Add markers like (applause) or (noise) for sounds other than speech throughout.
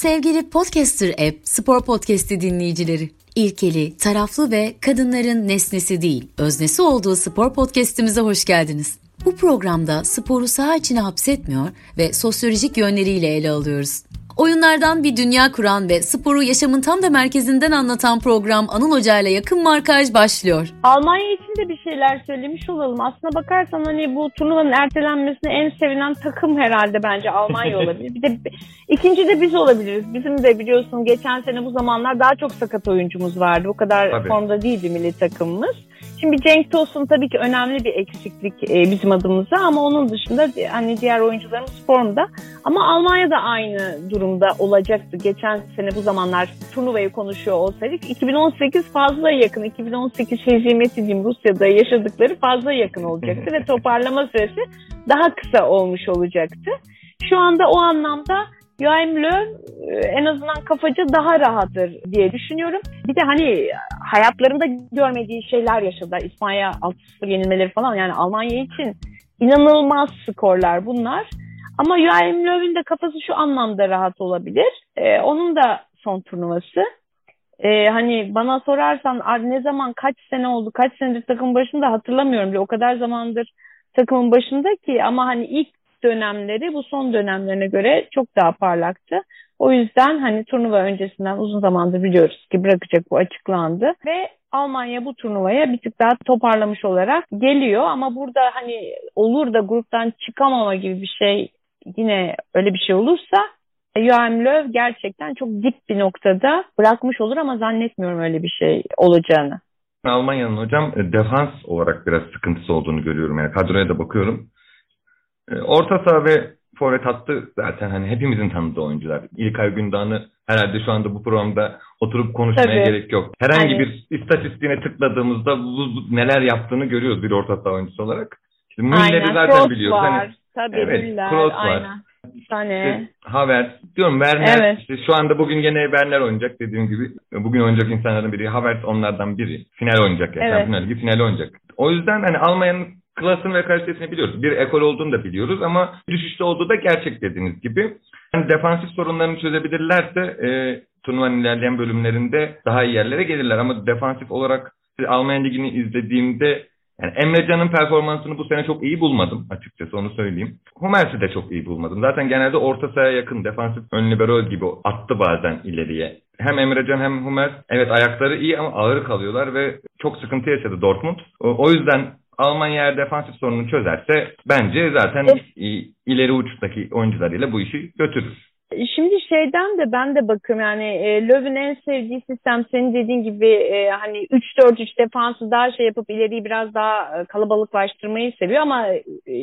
Sevgili Podcaster App spor podcast'i dinleyicileri, ilkeli, taraflı ve kadınların nesnesi değil, öznesi olduğu spor podcast'imize hoş geldiniz. Bu programda sporu saha içine hapsetmiyor ve sosyolojik yönleriyle ele alıyoruz. Oyunlardan bir dünya kuran ve sporu yaşamın tam da merkezinden anlatan program Anıl Hoca ile yakın markaj başlıyor. Almanya için de bir şeyler söylemiş olalım. Aslına bakarsan hani bu turnuvanın ertelenmesine en sevinen takım herhalde bence Almanya (laughs) olabilir. Bir de ikinci de biz olabiliriz. Bizim de biliyorsun geçen sene bu zamanlar daha çok sakat oyuncumuz vardı. O kadar Tabii. formda değildi milli takımımız. Şimdi Cenk Tosun tabii ki önemli bir eksiklik e, bizim adımıza ama onun dışında hani diğer oyuncularımız formda. Ama Almanya da aynı durumda olacaktı. Geçen sene bu zamanlar turnuvayı konuşuyor olsaydık 2018 fazla yakın. 2018 hezimeti diyeyim Rusya'da yaşadıkları fazla yakın olacaktı (laughs) ve toparlama süresi daha kısa olmuş olacaktı. Şu anda o anlamda Joachim e, en azından kafacı daha rahattır diye düşünüyorum. Bir de hani hayatlarında görmediği şeyler yaşadı. İspanya 6-0 yenilmeleri falan yani Almanya için inanılmaz skorlar bunlar. Ama Joachim Löw'ün de kafası şu anlamda rahat olabilir. Ee, onun da son turnuvası. Ee, hani bana sorarsan ne zaman kaç sene oldu, kaç senedir takım başında hatırlamıyorum. O kadar zamandır takımın başında ki ama hani ilk dönemleri bu son dönemlerine göre çok daha parlaktı. O yüzden hani turnuva öncesinden uzun zamandır biliyoruz ki bırakacak bu açıklandı ve Almanya bu turnuvaya bir tık daha toparlamış olarak geliyor ama burada hani olur da gruptan çıkamama gibi bir şey yine öyle bir şey olursa Joachim Löw gerçekten çok dip bir noktada bırakmış olur ama zannetmiyorum öyle bir şey olacağını. Almanya'nın hocam e, defans olarak biraz sıkıntısı olduğunu görüyorum. Yani kadroya da bakıyorum. E, orta saha ve forvet hattı zaten hani hepimizin tanıdığı oyuncular. İlkay Gündoğan'ı herhalde şu anda bu programda oturup konuşmaya Tabii. gerek yok. Herhangi Aynen. bir istatistiğine tıkladığımızda bu, bu, neler yaptığını görüyoruz bir orta saha oyuncusu olarak. İşte Müller'i zaten Cross biliyoruz. Hani var. Hani, Tabii evet, Müller, var. Aynen. Tane. İşte, Havertz. Diyorum Werner. Evet. Işte şu anda bugün gene Werner oynayacak dediğim gibi. Bugün oynayacak insanlardan biri. Havertz onlardan biri. Final oynayacak yani. Evet. Final, final oynayacak. O yüzden hani Almanya'nın klasını ve kalitesini biliyoruz. Bir ekol olduğunu da biliyoruz ama düşüşte olduğu da gerçek dediğiniz gibi. Yani defansif sorunlarını çözebilirlerse e, turnuvanın ilerleyen bölümlerinde daha iyi yerlere gelirler. Ama defansif olarak Almanya Ligi'ni izlediğimde yani Emrecan'ın performansını bu sene çok iyi bulmadım açıkçası onu söyleyeyim. Humers'i de çok iyi bulmadım. Zaten genelde orta sahaya yakın defansif ön libero gibi attı bazen ileriye. Hem Emrecan hem Humers evet ayakları iyi ama ağır kalıyorlar ve çok sıkıntı yaşadı Dortmund. O yüzden Almanya eğer defansif sorununu çözerse bence zaten ileri uçtaki oyuncularıyla bu işi götürür. Şimdi şeyden de ben de bakıyorum yani e, Löw'ün en sevdiği sistem senin dediğin gibi e, hani 3-4-3 defansı daha şey yapıp ileriyi biraz daha e, kalabalıklaştırmayı seviyor ama e,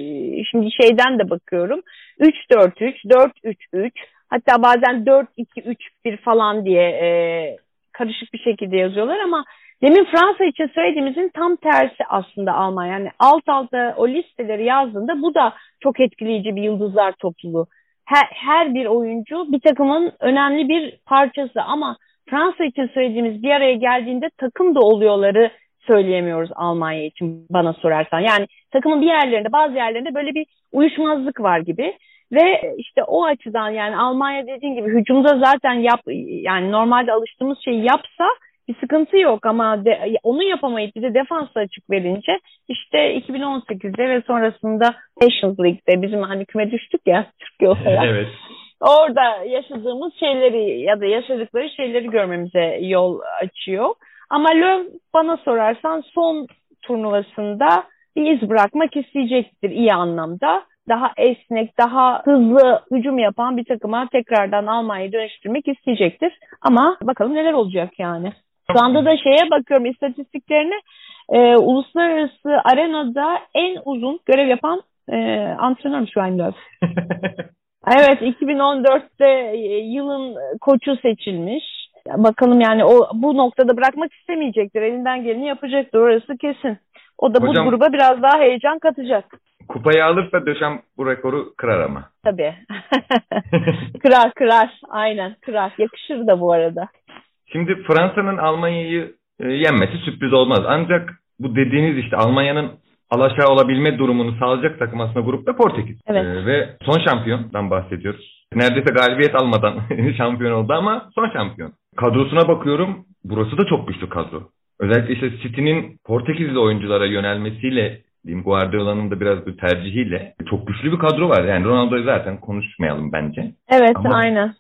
şimdi şeyden de bakıyorum 3-4-3, 4-3-3 hatta bazen 4-2-3-1 falan diye e, karışık bir şekilde yazıyorlar ama demin Fransa için söylediğimizin tam tersi aslında Almanya. Yani alt alta o listeleri yazdığında bu da çok etkileyici bir yıldızlar topluluğu her, her bir oyuncu bir takımın önemli bir parçası ama Fransa için söylediğimiz bir araya geldiğinde takım da oluyorları söyleyemiyoruz Almanya için bana sorarsan. Yani takımın bir yerlerinde bazı yerlerinde böyle bir uyuşmazlık var gibi. Ve işte o açıdan yani Almanya dediğin gibi hücumda zaten yap yani normalde alıştığımız şeyi yapsa bir sıkıntı yok ama de, onu yapamayıp bize defansa açık verince işte 2018'de ve sonrasında Nations League'de bizim hani küme düştük ya Türkiye olarak. (laughs) evet. Orada yaşadığımız şeyleri ya da yaşadıkları şeyleri görmemize yol açıyor. Ama Löw bana sorarsan son turnuvasında bir iz bırakmak isteyecektir iyi anlamda. Daha esnek, daha hızlı hücum yapan bir takıma tekrardan Almanya'yı dönüştürmek isteyecektir. Ama bakalım neler olacak yani. Şu anda da şeye bakıyorum istatistiklerine e, uluslararası arenada en uzun görev yapan e, antrenör şu an (laughs) evet 2014'te e, yılın koçu seçilmiş. Bakalım yani o bu noktada bırakmak istemeyecektir. Elinden geleni yapacaktır. Orası kesin. O da Hocam, bu gruba biraz daha heyecan katacak. Kupayı alırsa Döşem bu rekoru kırar ama. Tabii. (laughs) (laughs) kırar kırar. Aynen kırar. Yakışır da bu arada. Şimdi Fransa'nın Almanya'yı e, yenmesi sürpriz olmaz. Ancak bu dediğiniz işte Almanya'nın alaşağı olabilme durumunu sağlayacak takım aslında grupta Portekiz. Evet. Ee, ve son şampiyondan bahsediyoruz. Neredeyse galibiyet almadan (laughs) şampiyon oldu ama son şampiyon. Kadrosuna bakıyorum. Burası da çok güçlü kadro. Özellikle işte City'nin Portekizli oyunculara yönelmesiyle diyeyim Guardiola'nın da biraz bir tercihiyle çok güçlü bir kadro var. Yani Ronaldo'yu zaten konuşmayalım bence. Evet Ama aynen.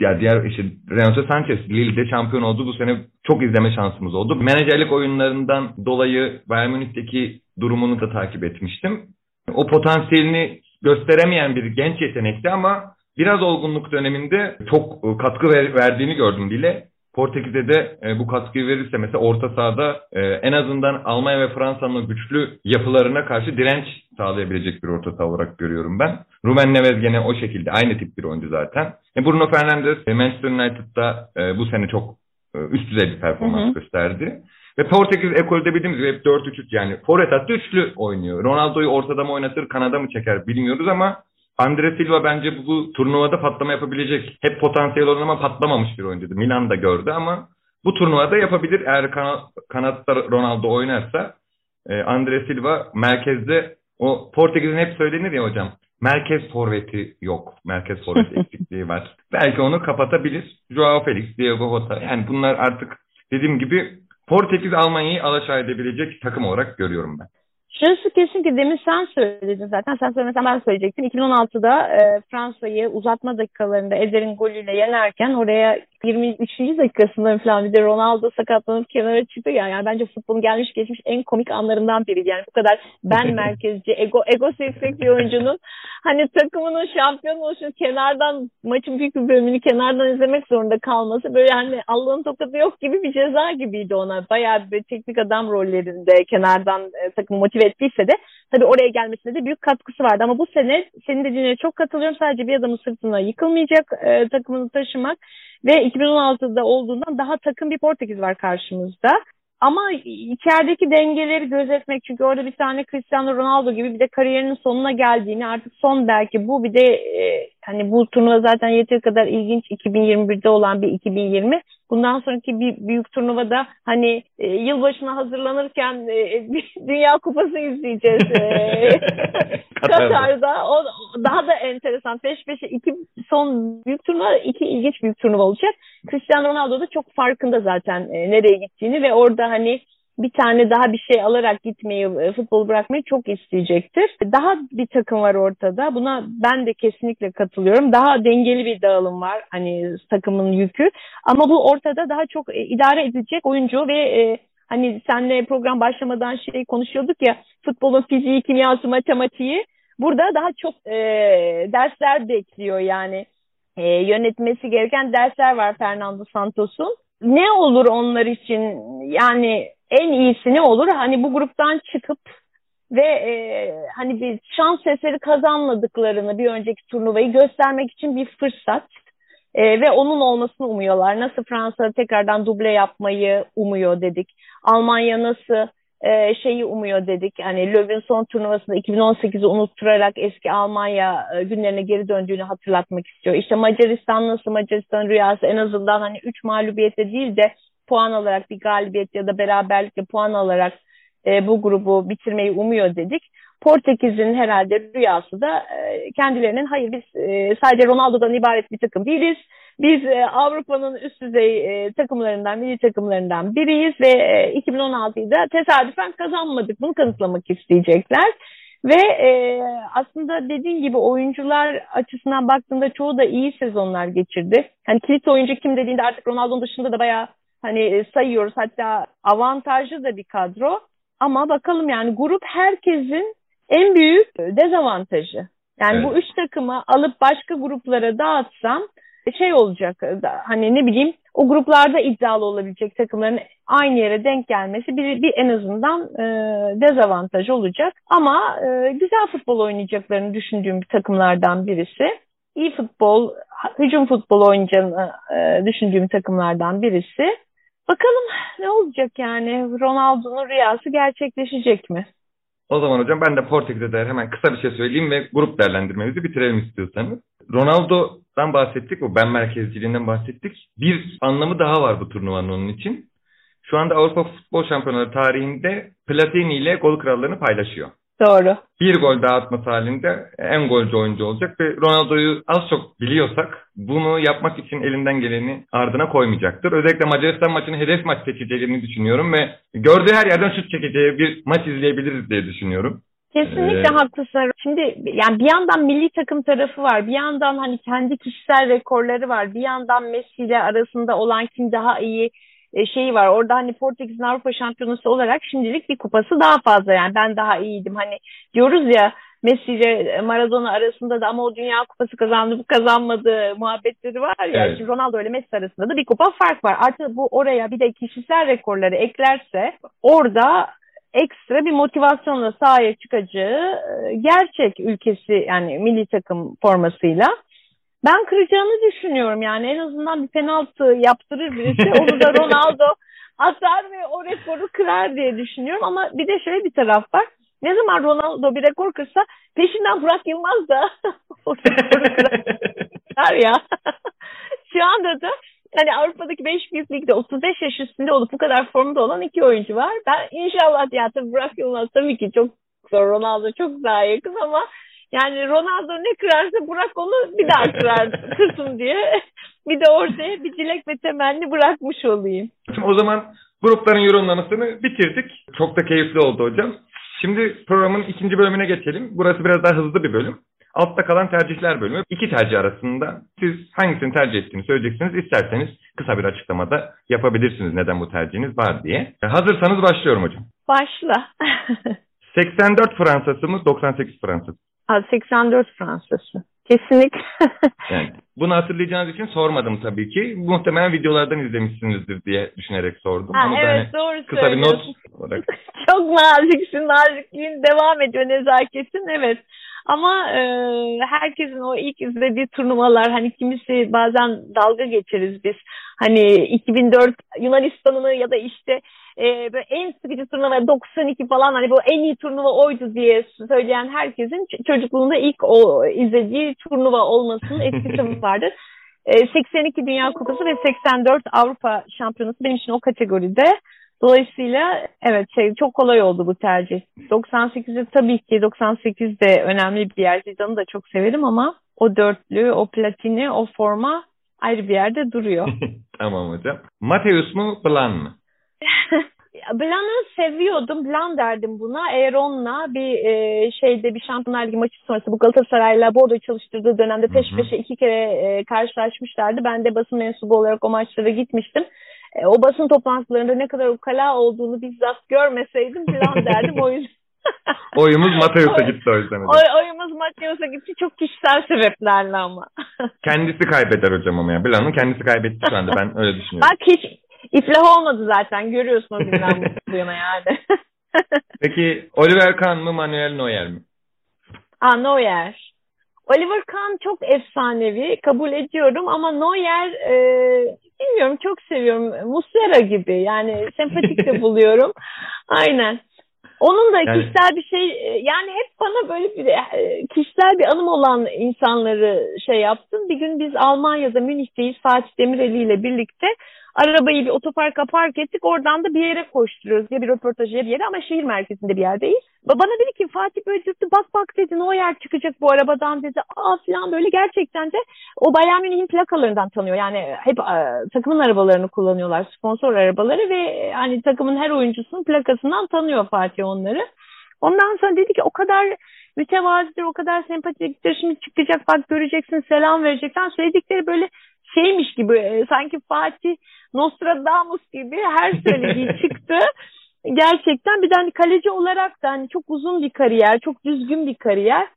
Ya diğer işte Renato Sanchez Lille'de şampiyon oldu. Bu sene çok izleme şansımız oldu. Menajerlik oyunlarından dolayı Bayern Münih'teki durumunu da takip etmiştim. O potansiyelini gösteremeyen bir genç yetenekti ama biraz olgunluk döneminde çok e, katkı ver, verdiğini gördüm bile. Portekiz'e de e, bu katkıyı verirse mesela orta sahada e, en azından Almanya ve Fransa'nın güçlü yapılarına karşı direnç sağlayabilecek bir orta saha olarak görüyorum ben. Ruben Neves gene o şekilde aynı tip bir oyuncu zaten. E, Bruno Fernandes e, Manchester United'da e, bu sene çok e, üst düzey bir performans hı hı. gösterdi. Ve Portekiz ekolde bildiğimiz gibi hep 4-3-3 yani forvet hattı üçlü oynuyor. Ronaldo'yu ortada mı oynatır, kanada mı çeker bilmiyoruz ama Andre Silva bence bu, turnuvada patlama yapabilecek. Hep potansiyel olan ama patlamamış bir oyuncuydu. Milan da gördü ama bu turnuvada yapabilir. Eğer kana, kanatta Ronaldo oynarsa e, Andre Silva merkezde o Portekiz'in hep söylenir ya hocam. Merkez forveti yok. Merkez forvet (laughs) eksikliği var. Belki onu kapatabilir. Joao Felix, Diego Jota. Yani bunlar artık dediğim gibi Portekiz Almanya'yı alaşağı edebilecek takım olarak görüyorum ben. Şurası kesin ki demin sen söyledin zaten. Sen söylemesen ben söyleyecektim. 2016'da e, Fransa'yı uzatma dakikalarında Eder'in golüyle yenerken oraya 23. dakikasında falan bir de Ronaldo sakatlanıp kenara çıktı ya. Yani bence futbolun gelmiş geçmiş en komik anlarından biri. Yani bu kadar ben (laughs) merkezci, ego ego seksek bir oyuncunun hani takımının şampiyon oluşu kenardan maçın büyük bir bölümünü kenardan izlemek zorunda kalması böyle hani Allah'ın tokadı yok gibi bir ceza gibiydi ona. Bayağı bir teknik adam rollerinde kenardan e, takımı motive ettiyse de tabii oraya gelmesine de büyük katkısı vardı. Ama bu sene senin dediğine çok katılıyorum. Sadece bir adamın sırtına yıkılmayacak e, takımını taşımak ve 2016'da olduğundan daha takım bir Portekiz var karşımızda. Ama içerideki dengeleri gözetmek çünkü orada bir tane Cristiano Ronaldo gibi bir de kariyerinin sonuna geldiğini artık son belki bu bir de e, hani bu turnuva zaten yeteri kadar ilginç 2021'de olan bir 2020 bundan sonraki bir büyük turnuvada hani e, yılbaşına hazırlanırken e, (laughs) Dünya Kupası izleyeceğiz. E, (laughs) Katar'da. O daha da enteresan. Peş peşe iki son büyük turnuva, iki ilginç büyük turnuva olacak. Cristiano Ronaldo da çok farkında zaten e, nereye gittiğini ve orada hani bir tane daha bir şey alarak gitmeyi, e, futbolu bırakmayı çok isteyecektir. Daha bir takım var ortada. Buna ben de kesinlikle katılıyorum. Daha dengeli bir dağılım var hani takımın yükü. Ama bu ortada daha çok e, idare edilecek oyuncu ve e, hani senle program başlamadan şey konuşuyorduk ya futbolun fiziği, kimyası, matematiği. Burada daha çok e, dersler bekliyor yani. E, yönetmesi gereken dersler var Fernando Santos'un. Ne olur onlar için yani en iyisi ne olur? Hani bu gruptan çıkıp ve e, hani bir şans eseri kazanmadıklarını bir önceki turnuvayı göstermek için bir fırsat e, ve onun olmasını umuyorlar. Nasıl Fransa tekrardan duble yapmayı umuyor dedik. Almanya nasıl e, şeyi umuyor dedik. Hani Löw'ün son turnuvasında 2018'i unutturarak eski Almanya e, günlerine geri döndüğünü hatırlatmak istiyor. İşte Macaristan nasıl Macaristan rüyası en azından hani 3 mağlubiyete değil de puan alarak bir galibiyet ya da beraberlikle puan alarak e, bu grubu bitirmeyi umuyor dedik. Portekiz'in herhalde rüyası da e, kendilerinin hayır biz e, sadece Ronaldo'dan ibaret bir takım değiliz. Biz e, Avrupa'nın üst düzey e, takımlarından, milli takımlarından biriyiz ve e, 2016'yı da tesadüfen kazanmadık. Bunu kanıtlamak isteyecekler. Ve e, aslında dediğin gibi oyuncular açısından baktığında çoğu da iyi sezonlar geçirdi. Hani kilit oyuncu kim dediğinde artık Ronaldo'nun dışında da bayağı hani sayıyoruz. Hatta avantajlı da bir kadro. Ama bakalım yani grup herkesin en büyük dezavantajı. Yani evet. bu üç takımı alıp başka gruplara dağıtsam şey olacak hani ne bileyim o gruplarda iddialı olabilecek takımların aynı yere denk gelmesi bir, bir en azından e, dezavantaj olacak. Ama e, güzel futbol oynayacaklarını düşündüğüm bir takımlardan birisi. İyi futbol, hücum futbol oynayacağını e, düşündüğüm takımlardan birisi. Bakalım ne olacak yani Ronaldo'nun rüyası gerçekleşecek mi? O zaman hocam ben de Portekiz'e dair hemen kısa bir şey söyleyeyim ve grup değerlendirmemizi bitirelim istiyorsanız. Ronaldo'dan bahsettik, o ben merkezciliğinden bahsettik. Bir anlamı daha var bu turnuvanın onun için. şu anda Avrupa Futbol Şampiyonları tarihinde Platini ile gol krallığını paylaşıyor. Doğru. Bir gol daha atması halinde en golcü oyuncu olacak ve Ronaldo'yu az çok biliyorsak bunu yapmak için elinden geleni ardına koymayacaktır. Özellikle Macaristan maçını hedef maç seçeceğini düşünüyorum ve gördüğü her yerden şut çekeceği bir maç izleyebiliriz diye düşünüyorum. Kesinlikle ee, haklısın. Şimdi yani bir yandan milli takım tarafı var. Bir yandan hani kendi kişisel rekorları var. Bir yandan Messi ile arasında olan kim daha iyi şeyi var. Orada hani Portekiz'in Avrupa şampiyonası olarak şimdilik bir kupası daha fazla. Yani ben daha iyiydim. Hani diyoruz ya Messi ile Maradona arasında da ama o Dünya Kupası kazandı bu kazanmadı muhabbetleri var ya. Evet. Şimdi Ronaldo ile Messi arasında da bir kupa fark var. Artık bu oraya bir de kişisel rekorları eklerse orada ekstra bir motivasyonla sahaya çıkacağı e, gerçek ülkesi yani milli takım formasıyla. Ben kıracağını düşünüyorum yani en azından bir penaltı yaptırır birisi onu da Ronaldo atar ve o rekoru kırar diye düşünüyorum ama bir de şöyle bir taraf var. Ne zaman Ronaldo bir rekor kırsa peşinden Burak Yılmaz da (laughs) o rekoru kırar ya. (laughs) Şu anda da hani Avrupa'daki 5 büyük ligde 35 yaş üstünde olup bu kadar formda olan iki oyuncu var. Ben inşallah ya tabii Burak Yılmaz tabii ki çok zor Ronaldo çok daha yakın ama yani Ronaldo ne kırarsa Burak onu bir daha kırar, (laughs) kırsın diye. Bir de ortaya bir dilek ve temenni bırakmış olayım. Şimdi o zaman grupların yorumlamasını bitirdik. Çok da keyifli oldu hocam. Şimdi programın ikinci bölümüne geçelim. Burası biraz daha hızlı bir bölüm. Altta kalan tercihler bölümü. İki tercih arasında siz hangisini tercih ettiğini söyleyeceksiniz. İsterseniz kısa bir açıklamada yapabilirsiniz neden bu tercihiniz var diye. Hazırsanız başlıyorum hocam. Başla. (laughs) 84 Fransası mı 98 Fransası? 84 Fransızı. Kesinlikle. (laughs) yani bunu hatırlayacağınız için sormadım tabii ki. Muhtemelen videolardan izlemişsinizdir diye düşünerek sordum. Ha, Ama evet hani doğru Kısa bir not olarak. (laughs) Çok naziksin. Nazikliğin devam ediyor nezaketin. Evet. Ama e, herkesin o ilk izlediği turnuvalar hani kimisi bazen dalga geçeriz biz. Hani 2004 Yunanistan'ını ya da işte e, böyle en sıkıcı turnuva 92 falan hani bu en iyi turnuva oydu diye söyleyen herkesin çocukluğunda ilk o izlediği turnuva olmasının etkisi (laughs) vardır. E, 82 Dünya Kupası ve 84 Avrupa Şampiyonası benim için o kategoride. Dolayısıyla evet şey çok kolay oldu bu tercih. 98'de tabii ki 98 de önemli bir yer. Zidane'ı da çok severim ama o dörtlü, o platini, o forma ayrı bir yerde duruyor. (laughs) tamam hocam. Mateus mu, Blan mı? (laughs) Blan'ı seviyordum. Blan derdim buna. Eğer bir e, şeyde bir Şampiyonlar Ligi maçı sonrası bu Galatasaray'la Bordo çalıştırdığı dönemde peş peşe iki kere e, karşılaşmışlardı. Ben de basın mensubu olarak o maçlara gitmiştim. E, o basın toplantılarında ne kadar ukala olduğunu bizzat görmeseydim Blan derdim. O yüzden (laughs) Oyumuz Mateus'a gitti o yüzden. Oy, oyumuz Mateus'a gitti çok kişisel sebeplerle ama. (laughs) kendisi kaybeder hocam ama ya. Blan'ın kendisi kaybetti şu anda ben öyle düşünüyorum. Bak hiç iflah olmadı zaten. Görüyorsun o günden bu yana yani. (laughs) Peki Oliver Kahn mı Manuel Neuer mi? Aa Neuer. Oliver Kahn çok efsanevi. Kabul ediyorum ama Neuer e, bilmiyorum çok seviyorum. Muslera gibi yani sempatik de (laughs) buluyorum. Aynen. Onun da yani, kişisel bir şey yani hep bana böyle bir e, kişisel bir anım olan insanları şey yaptım. Bir gün biz Almanya'da Münih'teyiz Fatih Demireli ile birlikte Arabayı bir otoparka park ettik. Oradan da bir yere koşturuyoruz. Ya bir röportajı ya bir yere ama şehir merkezinde bir yerdeyiz. Bana dedi ki Fatih böyle dürttü bak bak dedi o yer çıkacak bu arabadan dedi. Aa falan böyle gerçekten de o Bayern Münih'in plakalarından tanıyor. Yani hep e, takımın arabalarını kullanıyorlar. Sponsor arabaları ve hani takımın her oyuncusunun plakasından tanıyor Fatih onları. Ondan sonra dedi ki o kadar mütevazidir, o kadar sempatiktir. Şimdi çıkacak bak göreceksin, selam vereceksin. Söyledikleri böyle şeymiş gibi e, sanki Fatih Nostradamus gibi her söylediği (laughs) çıktı. Gerçekten bir de hani kaleci olarak da hani çok uzun bir kariyer, çok düzgün bir kariyer.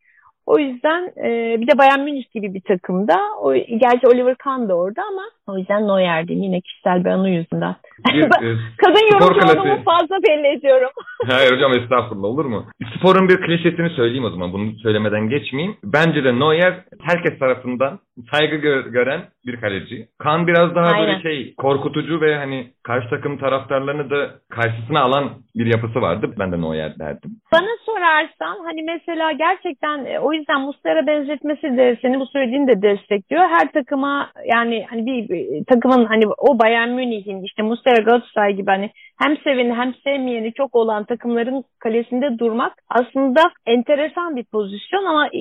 O yüzden e, bir de Bayern Münih gibi bir takımda. O, gerçi Oliver Kahn da orada ama o yüzden Neuer'dim yine kişisel bir anı yüzünden. Bir, (laughs) e, Kadın yorumcu fazla belli ediyorum. (laughs) Hayır hocam estağfurullah olur mu? Sporun bir klişesini söyleyeyim o zaman bunu söylemeden geçmeyeyim. Bence de Neuer herkes tarafından saygı gö- gören bir kaleci. Kan biraz daha Aynen. böyle şey korkutucu ve hani karşı takım taraftarlarını da karşısına alan bir yapısı vardı. Ben de Neuer derdim. Bana sorarsan hani mesela gerçekten e, o yüzden Muslera benzetmesi de senin bu söylediğini de destekliyor. Her takıma yani hani bir e, takımın hani o Bayern Münih'in işte Muslera Galatasaray gibi hani hem seveni hem sevmeyeni çok olan takımların kalesinde durmak aslında enteresan bir pozisyon ama e,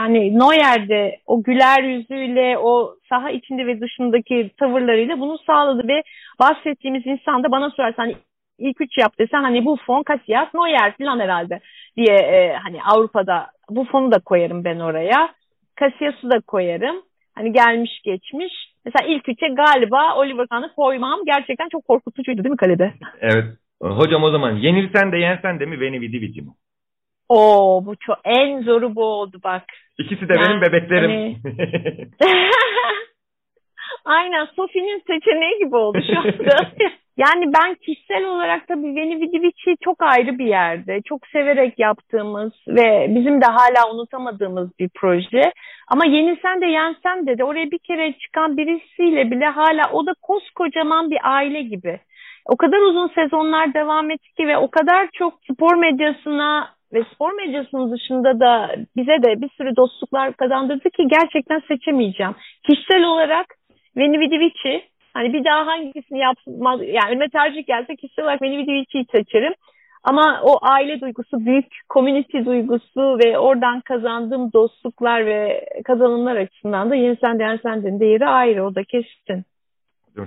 yani Neuer'de o güler yüzüyle o saha içinde ve dışındaki tavırlarıyla bunu sağladı ve bahsettiğimiz insan da bana sorarsan hani ilk üç yap desen hani bu fon Casillas Neuer falan herhalde diye e, hani Avrupa'da bu fonu da koyarım ben oraya. Casillas'ı da koyarım. Hani gelmiş geçmiş. Mesela ilk üçe galiba Oliver Kahn'ı koymam gerçekten çok korkutucuydu değil mi kalede? Evet. Hocam o zaman yenilsen de yensen de mi Veni Vidi Vici mi? Oo bu çok en zoru bu oldu bak. İkisi de yani, benim bebeklerim. Hani... (laughs) (laughs) Aynen Sophie'nin seçeneği gibi oldu şu anda. (laughs) yani ben kişisel olarak tabii Veni Vidi Vici çok ayrı bir yerde. Çok severek yaptığımız ve bizim de hala unutamadığımız bir proje. Ama yenilsen de yensen de de oraya bir kere çıkan birisiyle bile hala o da koskocaman bir aile gibi. O kadar uzun sezonlar devam etti ki ve o kadar çok spor medyasına ve spor medyasının dışında da bize de bir sürü dostluklar kazandırdı ki gerçekten seçemeyeceğim. Kişisel olarak Veni Vidi Vici hani bir daha hangisini yapmaz yani önüme tercih gelse kişisel olarak Veni Vidi Vici'yi seçerim. Ama o aile duygusu, büyük community duygusu ve oradan kazandığım dostluklar ve kazanımlar açısından da Yeni Sen Değen Sen'den değeri ayrı. O da kesin.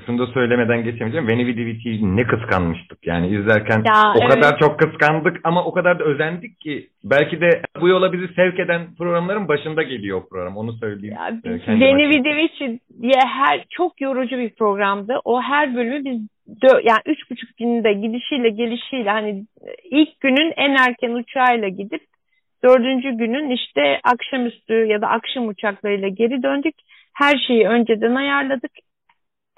Şunu da söylemeden geçemeyeceğim. Veni Vidi Vici'yi ne kıskanmıştık. Yani izlerken ya, o evet. kadar çok kıskandık ama o kadar da özendik ki belki de bu yola bizi sevk eden programların başında geliyor o program. Onu söyleyeyim. Ya, ee, Veni Vidi Vici diye her çok yorucu bir programdı. O her bölümü biz dö yani üç buçuk günde gidişiyle gelişiyle hani ilk günün en erken uçağıyla gidip dördüncü günün işte akşamüstü ya da akşam uçaklarıyla geri döndük. Her şeyi önceden ayarladık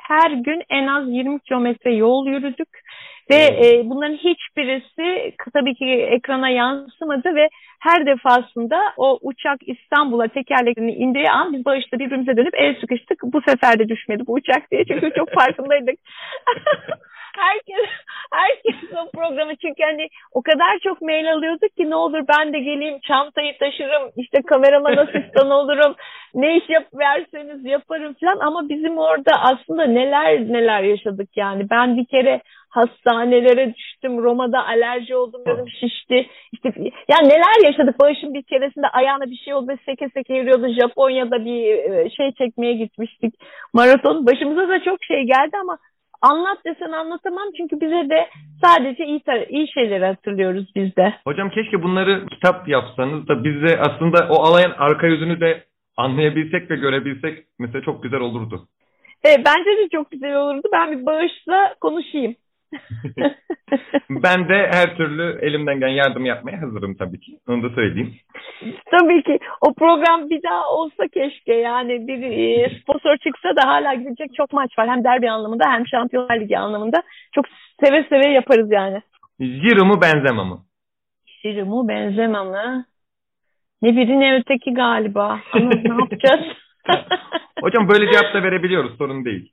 her gün en az 20 kilometre yol yürüdük ve e, bunların hiçbirisi tabii ki ekrana yansımadı ve her defasında o uçak İstanbul'a tekerleklerini indiği an biz bağışta birbirimize dönüp el sıkıştık. Bu sefer de düşmedi bu uçak diye çünkü çok (laughs) farkındaydık. (laughs) herkes herkes o programı çünkü hani o kadar çok mail alıyorduk ki ne olur ben de geleyim çantayı taşırım işte kameraman asistan (laughs) olurum ne iş yap verseniz yaparım falan ama bizim orada aslında neler neler yaşadık yani ben bir kere hastanelere düştüm Roma'da alerji oldum dedim şişti işte ya neler yaşadık başım bir keresinde ayağına bir şey oldu ve seke seke yürüyordu Japonya'da bir e, şey çekmeye gitmiştik maraton başımıza da çok şey geldi ama anlat desen anlatamam çünkü bize de sadece iyi, iyi şeyleri hatırlıyoruz biz de. Hocam keşke bunları kitap yapsanız da bize aslında o alayan arka yüzünü de anlayabilsek ve görebilsek mesela çok güzel olurdu. Evet, bence de çok güzel olurdu. Ben bir bağışla konuşayım. (laughs) ben de her türlü elimden gelen yardım yapmaya hazırım tabii ki. Onu da söyleyeyim. (laughs) Tabii ki. O program bir daha olsa keşke. Yani bir e, sponsor çıksa da hala gidecek çok maç var. Hem derbi anlamında hem Şampiyonlar Ligi anlamında. Çok seve seve yaparız yani. Jiro mu Benzema mı? Jiro mu Benzema mı? Ne biri ne öteki galiba. Ama ne yapacağız? (laughs) Hocam böyle cevap da verebiliyoruz. Sorun değil.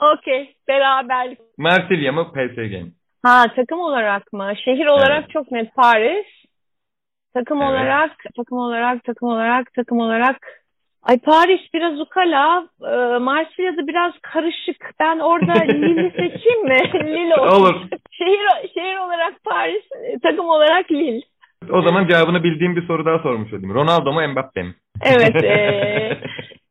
Okey. Beraberlik. Marsilya mı PSG mi? Ha takım olarak mı? Şehir olarak evet. çok net Paris. Takım evet. olarak, takım olarak, takım olarak, takım olarak. Ay Paris biraz ukala, e, Marsilya'da biraz karışık. Ben orada (laughs) Lille'i seçeyim mi? (laughs) Lille olsun. Olur. Şehir, şehir olarak Paris, takım olarak Lille. O zaman cevabını bildiğim bir soru daha sormuş olayım. Ronaldo mu Mbappe mi? Evet. (laughs) E,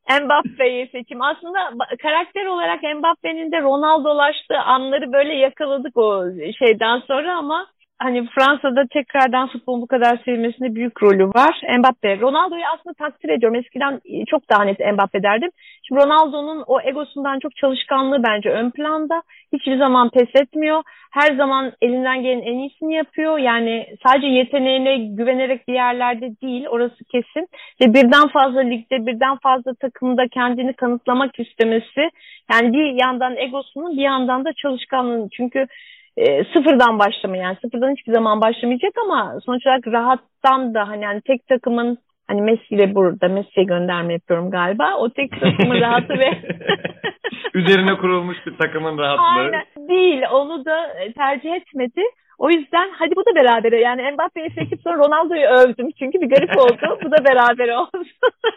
Mbappe'yi seçim. Aslında karakter olarak Mbappe'nin de Ronaldo'laştığı anları böyle yakaladık o şeyden sonra ama hani Fransa'da tekrardan futbolun bu kadar sevilmesinde büyük rolü var. Mbappe. Ronaldo'yu aslında takdir ediyorum. Eskiden çok daha net Mbappe derdim. Şimdi Ronaldo'nun o egosundan çok çalışkanlığı bence ön planda. Hiçbir zaman pes etmiyor. Her zaman elinden gelen en iyisini yapıyor. Yani sadece yeteneğine güvenerek bir yerlerde değil. Orası kesin. Ve birden fazla ligde, birden fazla takımda kendini kanıtlamak istemesi. Yani bir yandan egosunun bir yandan da çalışkanlığının. Çünkü e, sıfırdan başlamıyor yani sıfırdan hiçbir zaman başlamayacak ama sonuç olarak rahattan da hani yani tek takımın hani Messi ile burada Messi'ye gönderme yapıyorum galiba. O tek takımın (laughs) rahatı ve (laughs) üzerine kurulmuş bir takımın rahatlığı. Aynen değil. Onu da e, tercih etmedi. O yüzden hadi bu da beraber yani Mbappe'yi seçip sonra Ronaldo'yu övdüm. Çünkü bir garip oldu. bu da beraber oldu.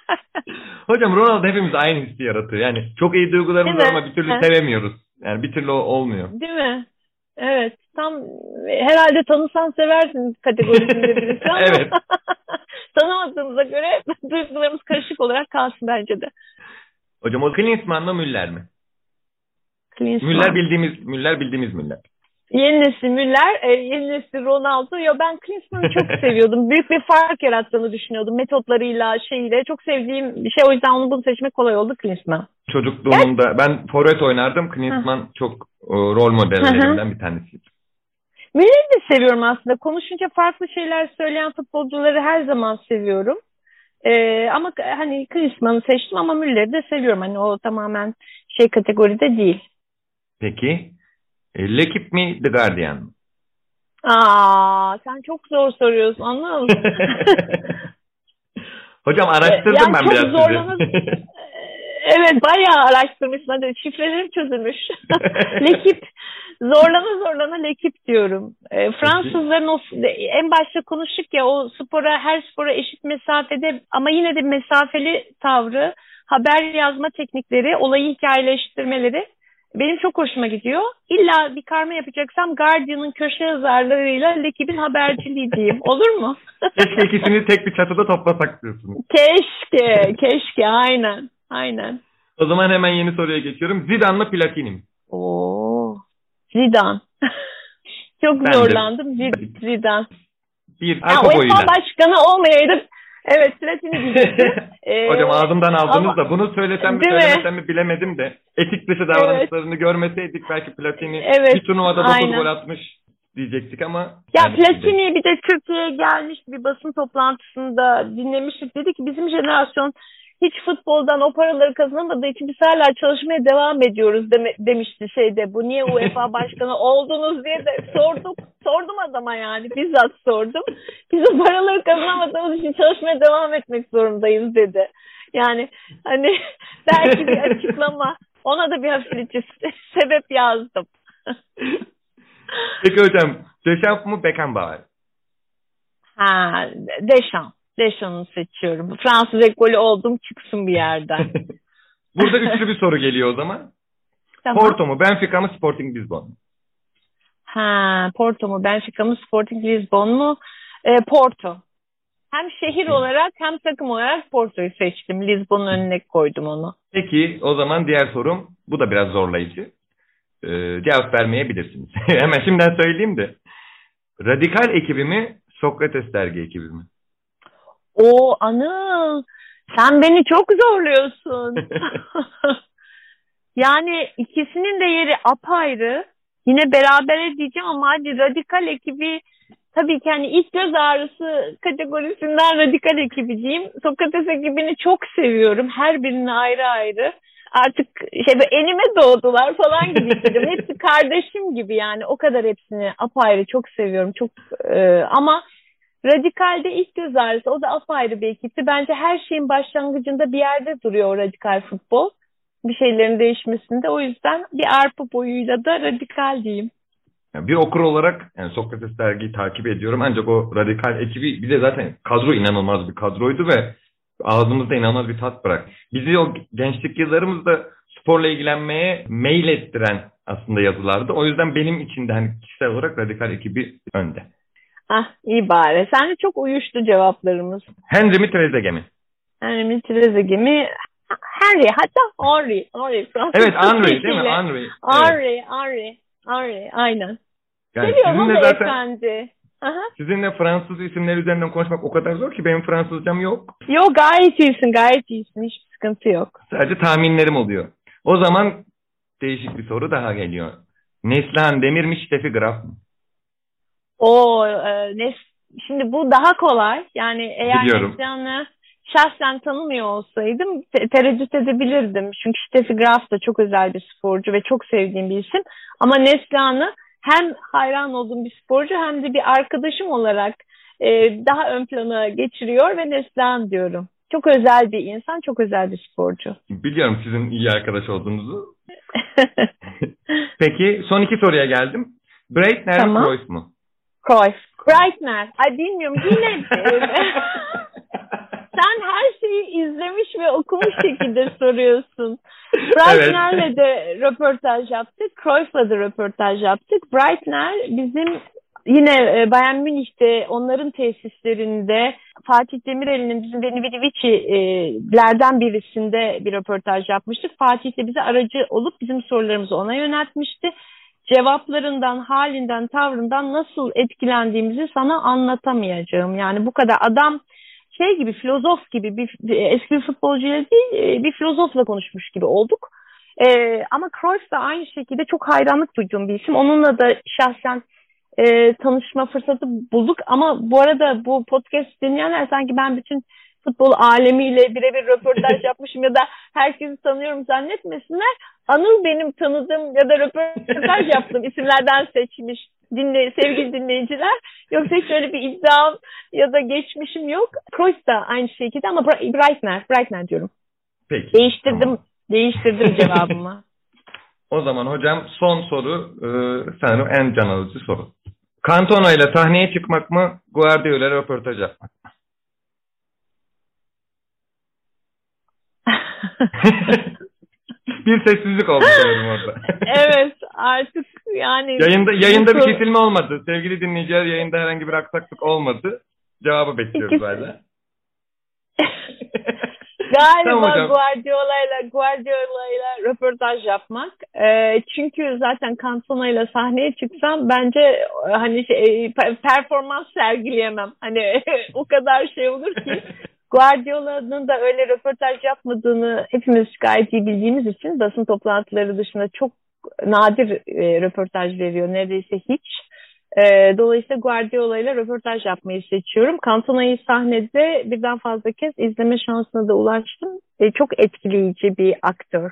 (laughs) Hocam Ronaldo hepimiz aynı hissi yaratıyor. Yani çok iyi duygularımız var ama bir türlü sevemiyoruz. Yani bir türlü olmuyor. Değil mi? Evet. Tam herhalde tanısan seversin kategorisinde (laughs) birisi ama evet. (laughs) tanımadığımıza göre (laughs) duygularımız karışık olarak kalsın bence de. Hocam o Klinsmann mı Müller mi? Klinsmann. Müller bildiğimiz Müller bildiğimiz Müller. Yeni nesil Müller, e, yeni nesil Ronaldo. Ya ben Klinsmann'ı çok seviyordum. Büyük bir fark yarattığını düşünüyordum. Metotlarıyla, şeyiyle. Çok sevdiğim bir şey. O yüzden onu bunu seçmek kolay oldu Klinsmann. Çocukluğumda ben forvet oynardım. Klinsmann çok rol modellerinden bir tanesiydi. Müller'i de seviyorum aslında. Konuşunca farklı şeyler söyleyen futbolcuları her zaman seviyorum. Ee, ama hani Klinsmann'ı seçtim ama Müller'i de seviyorum. Hani o tamamen şey kategoride değil. Peki. E, Lekip mi The Guardian mı? Aa, sen çok zor soruyorsun anlıyor musun? (laughs) Hocam araştırdım yani ben biraz zorlanır... sizi. (laughs) evet bayağı araştırmışsın. Hadi şifrelerim çözülmüş. (laughs) Lekip zorlana zorlana Lekip diyorum. E, Fransızların o en başta konuştuk ya o spora her spora eşit mesafede ama yine de mesafeli tavrı, haber yazma teknikleri, olayı hikayeleştirmeleri benim çok hoşuma gidiyor. İlla bir karma yapacaksam Guardian'ın köşe yazarlarıyla Lekib'in haberciliği diyeyim. (laughs) Olur mu? Keşke ikisini tek bir çatıda toplasak diyorsunuz. Keşke, keşke. Aynen, aynen. O zaman hemen yeni soruya geçiyorum. Zidane mı Platini mi? Oo, Zidane. (laughs) çok ben zorlandım. De. Zidane. Bir arka boyuyla. UEFA başkanı olmayaydı Evet Platini diyecektim. (laughs) ee, Hocam ağzımdan aldınız ama, da bunu söylesem mi söylemesem mi bilemedim de etik dışı davranışlarını evet. görmeseydik belki Platini evet, bir turnuvada 9 gol atmış diyecektik ama. Ya Platini bir de Türkiye'ye gelmiş bir basın toplantısında dinlemiştik. Dedi ki bizim jenerasyon hiç futboldan o paraları kazanamadığı için biz hala çalışmaya devam ediyoruz deme, demişti şeyde. Bu niye UEFA (laughs) başkanı oldunuz diye de sorduk. Sordum adama yani bizzat sordum. Biz o paraları kazanamadığımız için çalışmaya devam etmek zorundayız dedi. Yani hani (laughs) belki bir açıklama. Ona da bir hafifletici (laughs) sebep yazdım. Peki hocam Deschamps mı Beckenbauer? Ha Deschamps. Deschamps seçiyorum. Fransız ekolü oldum çıksın bir yerden. (laughs) Burada üçlü bir soru geliyor o zaman. Tamam. Porto mu, Benfica mı, Sporting Lisbon mu? Ha, Porto mu, Benfica mı, Sporting Lisbon mu? E, Porto. Hem şehir olarak hem takım olarak Porto'yu seçtim. Lisbon'un önüne koydum onu. Peki o zaman diğer sorum, bu da biraz zorlayıcı. Ee, cevap vermeyebilirsiniz. (laughs) Hemen şimdiden söyleyeyim de. Radikal ekibi mi, Sokrates dergi ekibi mi? O Anıl sen beni çok zorluyorsun. (laughs) yani ikisinin de yeri apayrı. Yine beraber diyeceğim ama hadi radikal ekibi tabii ki hani ilk göz ağrısı kategorisinden radikal ekibi diyeyim. Sokrates ekibini çok seviyorum. Her birini ayrı ayrı. Artık şey enime doğdular falan gibi hissediyorum. (laughs) Hepsi kardeşim gibi yani. O kadar hepsini apayrı çok seviyorum. Çok e, ama Radikal'de ilk göz ağrısı o da apayrı bir ekipti. Bence her şeyin başlangıcında bir yerde duruyor radikal futbol. Bir şeylerin değişmesinde. O yüzden bir arpa boyuyla da radikal diyeyim. Bir okur olarak yani Sokrates dergiyi takip ediyorum. Ancak o radikal ekibi bir de zaten kadro inanılmaz bir kadroydu ve ağzımızda inanılmaz bir tat bırak. Bizi o gençlik yıllarımızda sporla ilgilenmeye mail ettiren aslında yazılardı. O yüzden benim için de hani kişisel olarak radikal ekibi önde. Ah iyi bari. Sen de çok uyuştu cevaplarımız. Henry mi Trezeguet mi? Henry mi Trezeguet mi? Henry hatta Henry. Henry Fransız evet Henry değil mi? Henry. Henry, evet. Henry, Henry aynen. Yani Seviyorum onu zaten, efendi. Aha. Sizinle Fransız isimler üzerinden konuşmak o kadar zor ki benim Fransızcam yok. Yok gayet iyisin gayet iyisin hiçbir sıkıntı yok. Sadece tahminlerim oluyor. O zaman değişik bir soru daha geliyor. Neslihan Demir mi Steffi Graf mı? O e, ne, şimdi bu daha kolay. Yani eğer Neslihan'ı şahsen tanımıyor olsaydım te- tereddüt edebilirdim. Çünkü Steffi Graf da çok özel bir sporcu ve çok sevdiğim bir isim. Ama Neslihan'ı hem hayran olduğum bir sporcu hem de bir arkadaşım olarak e, daha ön plana geçiriyor ve Neslihan diyorum. Çok özel bir insan, çok özel bir sporcu. Biliyorum sizin iyi arkadaş olduğunuzu. (laughs) Peki son iki soruya geldim. Breitner tamam. Cruyff mu? Cruyff. Breitner. Ay bilmiyorum yine. (laughs) sen her şeyi izlemiş ve okumuş şekilde soruyorsun. Breitner'le evet. de röportaj yaptık. Cruyff'la da röportaj yaptık. Breitner bizim yine e, Bayern Münih'te onların tesislerinde Fatih Demirel'in bizim Benivicici'lerden birisinde bir röportaj yapmıştık. Fatih de bize aracı olup bizim sorularımızı ona yöneltmişti. Cevaplarından, halinden, tavrından nasıl etkilendiğimizi sana anlatamayacağım. Yani bu kadar adam şey gibi filozof gibi bir, eski bir futbolcuyla değil e, bir filozofla konuşmuş gibi olduk. Ee, ama Cruyff da aynı şekilde çok hayranlık duyduğum bir isim. Onunla da şahsen e, tanışma fırsatı bulduk. Ama bu arada bu podcast dinleyenler sanki ben bütün futbol alemiyle birebir röportaj (laughs) yapmışım ya da herkesi tanıyorum zannetmesinler. Anıl benim tanıdığım ya da röportaj yaptığım isimlerden seçmiş dinle, sevgili dinleyiciler. Yoksa hiç öyle bir iddiam ya da geçmişim yok. Cruyff da aynı şekilde ama Breitner, Breitner diyorum. Peki. Değiştirdim, tamam. değiştirdim (laughs) cevabımı. o zaman hocam son soru e, sanırım en can alıcı soru. Cantona ile sahneye çıkmak mı, Guardiola röportaj yapmak mı? (laughs) bir sessizlik oldu sanırım orada. (laughs) evet artık yani. Yayında, yayında bir kesilme olmadı. Sevgili dinleyiciler yayında herhangi bir aksaklık olmadı. Cevabı bekliyoruz hala. (laughs) Galiba tamam Guardiola'yla Guardiola'yla röportaj yapmak. E, çünkü zaten Cantona ile sahneye çıksam bence e, hani şey, performans sergileyemem. Hani o kadar şey olur ki Guardiola'nın da öyle röportaj yapmadığını hepimiz gayet iyi bildiğimiz için basın toplantıları dışında çok nadir e, röportaj veriyor. Neredeyse hiç. E, dolayısıyla Guardiola ile röportaj yapmayı seçiyorum. Cantona'yı sahnede birden fazla kez izleme şansına da ulaştım. E, çok etkileyici bir aktör.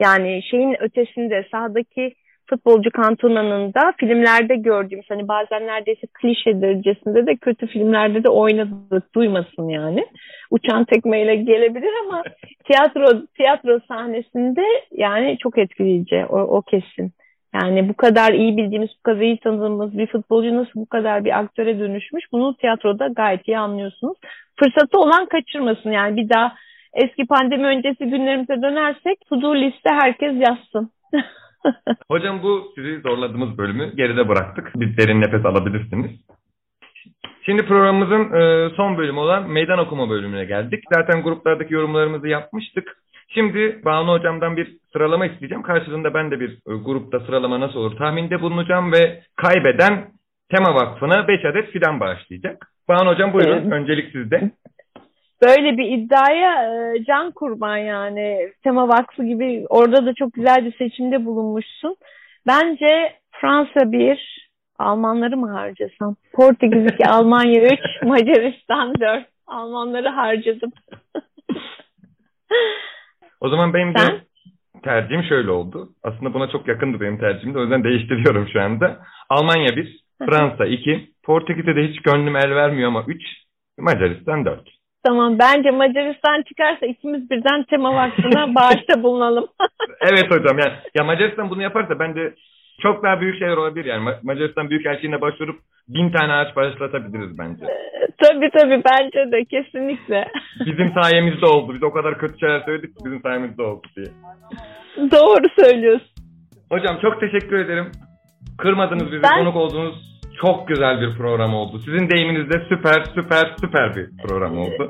Yani şeyin ötesinde sahadaki futbolcu Cantona'nın da filmlerde gördüğümüz hani bazen neredeyse klişe derecesinde de kötü filmlerde de oynadık duymasın yani. Uçan tekmeyle gelebilir ama (laughs) tiyatro tiyatro sahnesinde yani çok etkileyici o, o kesin. Yani bu kadar iyi bildiğimiz, bu kadar iyi tanıdığımız bir futbolcu nasıl bu kadar bir aktöre dönüşmüş bunu tiyatroda gayet iyi anlıyorsunuz. Fırsatı olan kaçırmasın yani bir daha eski pandemi öncesi günlerimize dönersek to liste herkes yazsın. (laughs) (laughs) Hocam bu sizi zorladığımız bölümü geride bıraktık. Bir derin nefes alabilirsiniz. Şimdi programımızın e, son bölümü olan meydan okuma bölümüne geldik. Zaten gruplardaki yorumlarımızı yapmıştık. Şimdi Banu Hocam'dan bir sıralama isteyeceğim. Karşılığında ben de bir e, grupta sıralama nasıl olur tahminde bulunacağım ve kaybeden Tema Vakfı'na 5 adet fidan bağışlayacak. Banu Hocam buyurun. Evet. Öncelik sizde. Böyle bir iddiaya e, can kurban yani. Tema Vakfı gibi orada da çok güzel bir seçimde bulunmuşsun. Bence Fransa 1, Almanları mı harcasam? Portekiz 2, (laughs) Almanya 3, Macaristan 4. Almanları harcadım. (laughs) O zaman benim Sen? de tercihim şöyle oldu. Aslında buna çok yakındı benim tercihim de o yüzden değiştiriyorum şu anda. Almanya 1, Fransa 2, Portekiz'e de hiç gönlüm el vermiyor ama 3, Macaristan 4. Tamam bence Macaristan çıkarsa ikimiz birden tema vaktine (laughs) bağışta bulunalım. (laughs) evet hocam yani ya Macaristan bunu yaparsa bence çok daha büyük şeyler olabilir yani. Macaristan Büyükelçiliğine başvurup bin tane ağaç başlatabiliriz bence. Ee, tabii tabii bence de kesinlikle. (laughs) Bizim sayemizde oldu. Biz o kadar kötü şeyler söyledik ki bizim sayemizde oldu diye. Doğru söylüyorsun. Hocam çok teşekkür ederim. Kırmadınız bizi, ben... konuk oldunuz. Çok güzel bir program oldu. Sizin deyiminizde süper süper süper bir program oldu.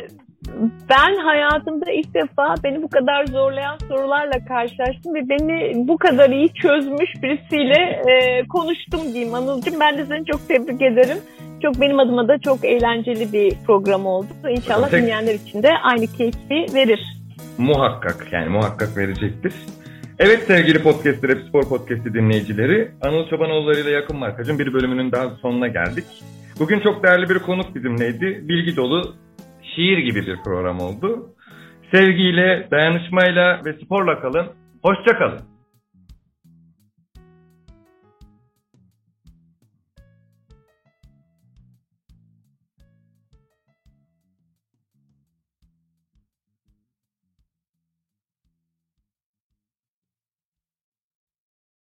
Ben hayatımda ilk defa beni bu kadar zorlayan sorularla karşılaştım ve beni bu kadar iyi çözmüş birisiyle e, konuştum diyeyim Anılcığım. Ben de seni çok tebrik ederim. Çok benim adıma da çok eğlenceli bir program oldu. İnşallah Tek... dinleyenler için de aynı keyfi verir. Muhakkak yani muhakkak verecektir. Evet sevgili Podcast'ler, Hep Spor Podcast'i dinleyicileri. Anıl Çobanoğulları ile Yakın Markacın bir bölümünün daha sonuna geldik. Bugün çok değerli bir konuk bizimleydi. Bilgi dolu, şiir gibi bir program oldu. Sevgiyle, dayanışmayla ve sporla kalın. Hoşça kalın.